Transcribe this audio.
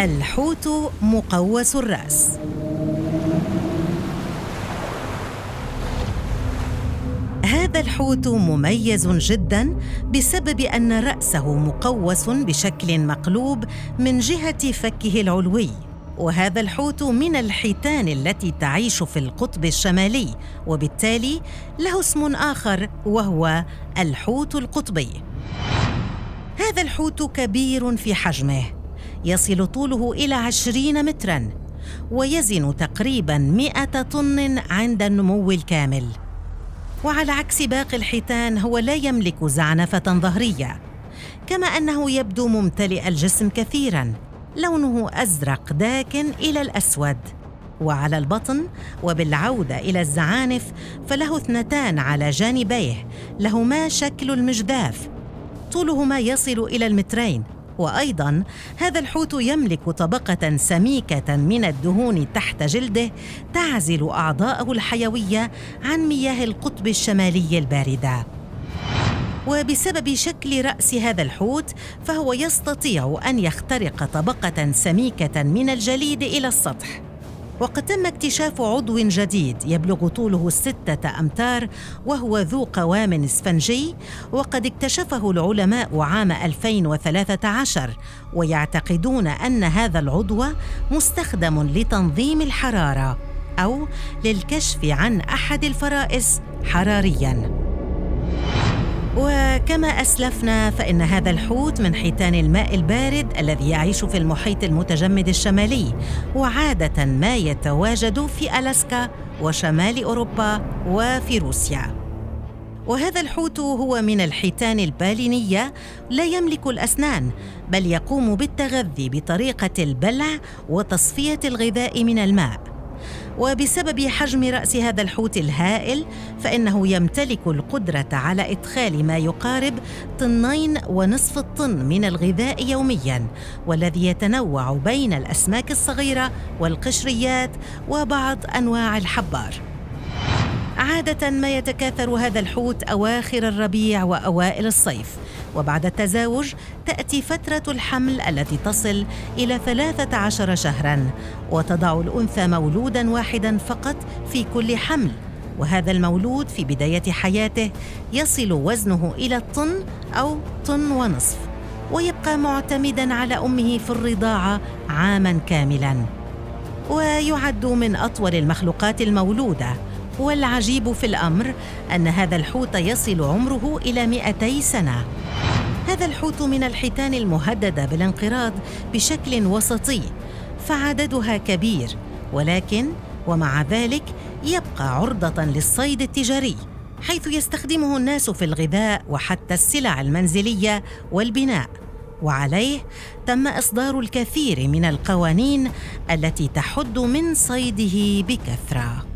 الحوت مقوس الرأس. هذا الحوت مميز جدا بسبب أن رأسه مقوس بشكل مقلوب من جهة فكه العلوي. وهذا الحوت من الحيتان التي تعيش في القطب الشمالي وبالتالي له اسم آخر وهو الحوت القطبي. هذا الحوت كبير في حجمه يصل طوله إلى عشرين متراً ويزن تقريباً مئة طن عند النمو الكامل. وعلى عكس باقي الحيتان هو لا يملك زعنفة ظهرية كما أنه يبدو ممتلئ الجسم كثيراً لونه أزرق داكن إلى الأسود. وعلى البطن وبالعودة إلى الزعانف فله اثنتان على جانبيه لهما شكل المجداف. طوله ما يصل إلى المترين. وأيضا هذا الحوت يملك طبقة سميكة من الدهون تحت جلده تعزل أعضاءه الحيوية عن مياه القطب الشمالي الباردة. وبسبب شكل رأس هذا الحوت فهو يستطيع أن يخترق طبقة سميكة من الجليد إلى السطح. وقد تم اكتشاف عضو جديد يبلغ طوله ستة أمتار وهو ذو قوام اسفنجي وقد اكتشفه العلماء عام 2013 ويعتقدون أن هذا العضو مستخدم لتنظيم الحرارة أو للكشف عن أحد الفرائس حرارياً. وكما أسلفنا فإن هذا الحوت من حيتان الماء البارد الذي يعيش في المحيط المتجمد الشمالي وعادة ما يتواجد في ألاسكا وشمال أوروبا وفي روسيا. وهذا الحوت هو من الحيتان البالينية لا يملك الأسنان بل يقوم بالتغذي بطريقة البلع وتصفية الغذاء من الماء. وبسبب حجم رأس هذا الحوت الهائل فإنه يمتلك القدرة على إدخال ما يقارب طنين ونصف الطن من الغذاء يوميا والذي يتنوع بين الأسماك الصغيرة والقشريات وبعض أنواع الحبار. عادة ما يتكاثر هذا الحوت أواخر الربيع وأوائل الصيف. وبعد التزاوج تأتي فترة الحمل التي تصل إلى 13 شهرا وتضع الأنثى مولودا واحدا فقط في كل حمل وهذا المولود في بداية حياته يصل وزنه إلى الطن أو طن ونصف ويبقى معتمدا على أمه في الرضاعة عاما كاملا. ويعد من أطول المخلوقات المولودة. والعجيب في الأمر أن هذا الحوت يصل عمره إلى 200 سنة. هذا الحوت من الحيتان المهددة بالانقراض بشكل وسطي فعددها كبير ولكن ومع ذلك يبقى عرضة للصيد التجاري حيث يستخدمه الناس في الغذاء وحتى السلع المنزلية والبناء. وعليه تم إصدار الكثير من القوانين التي تحد من صيده بكثرة.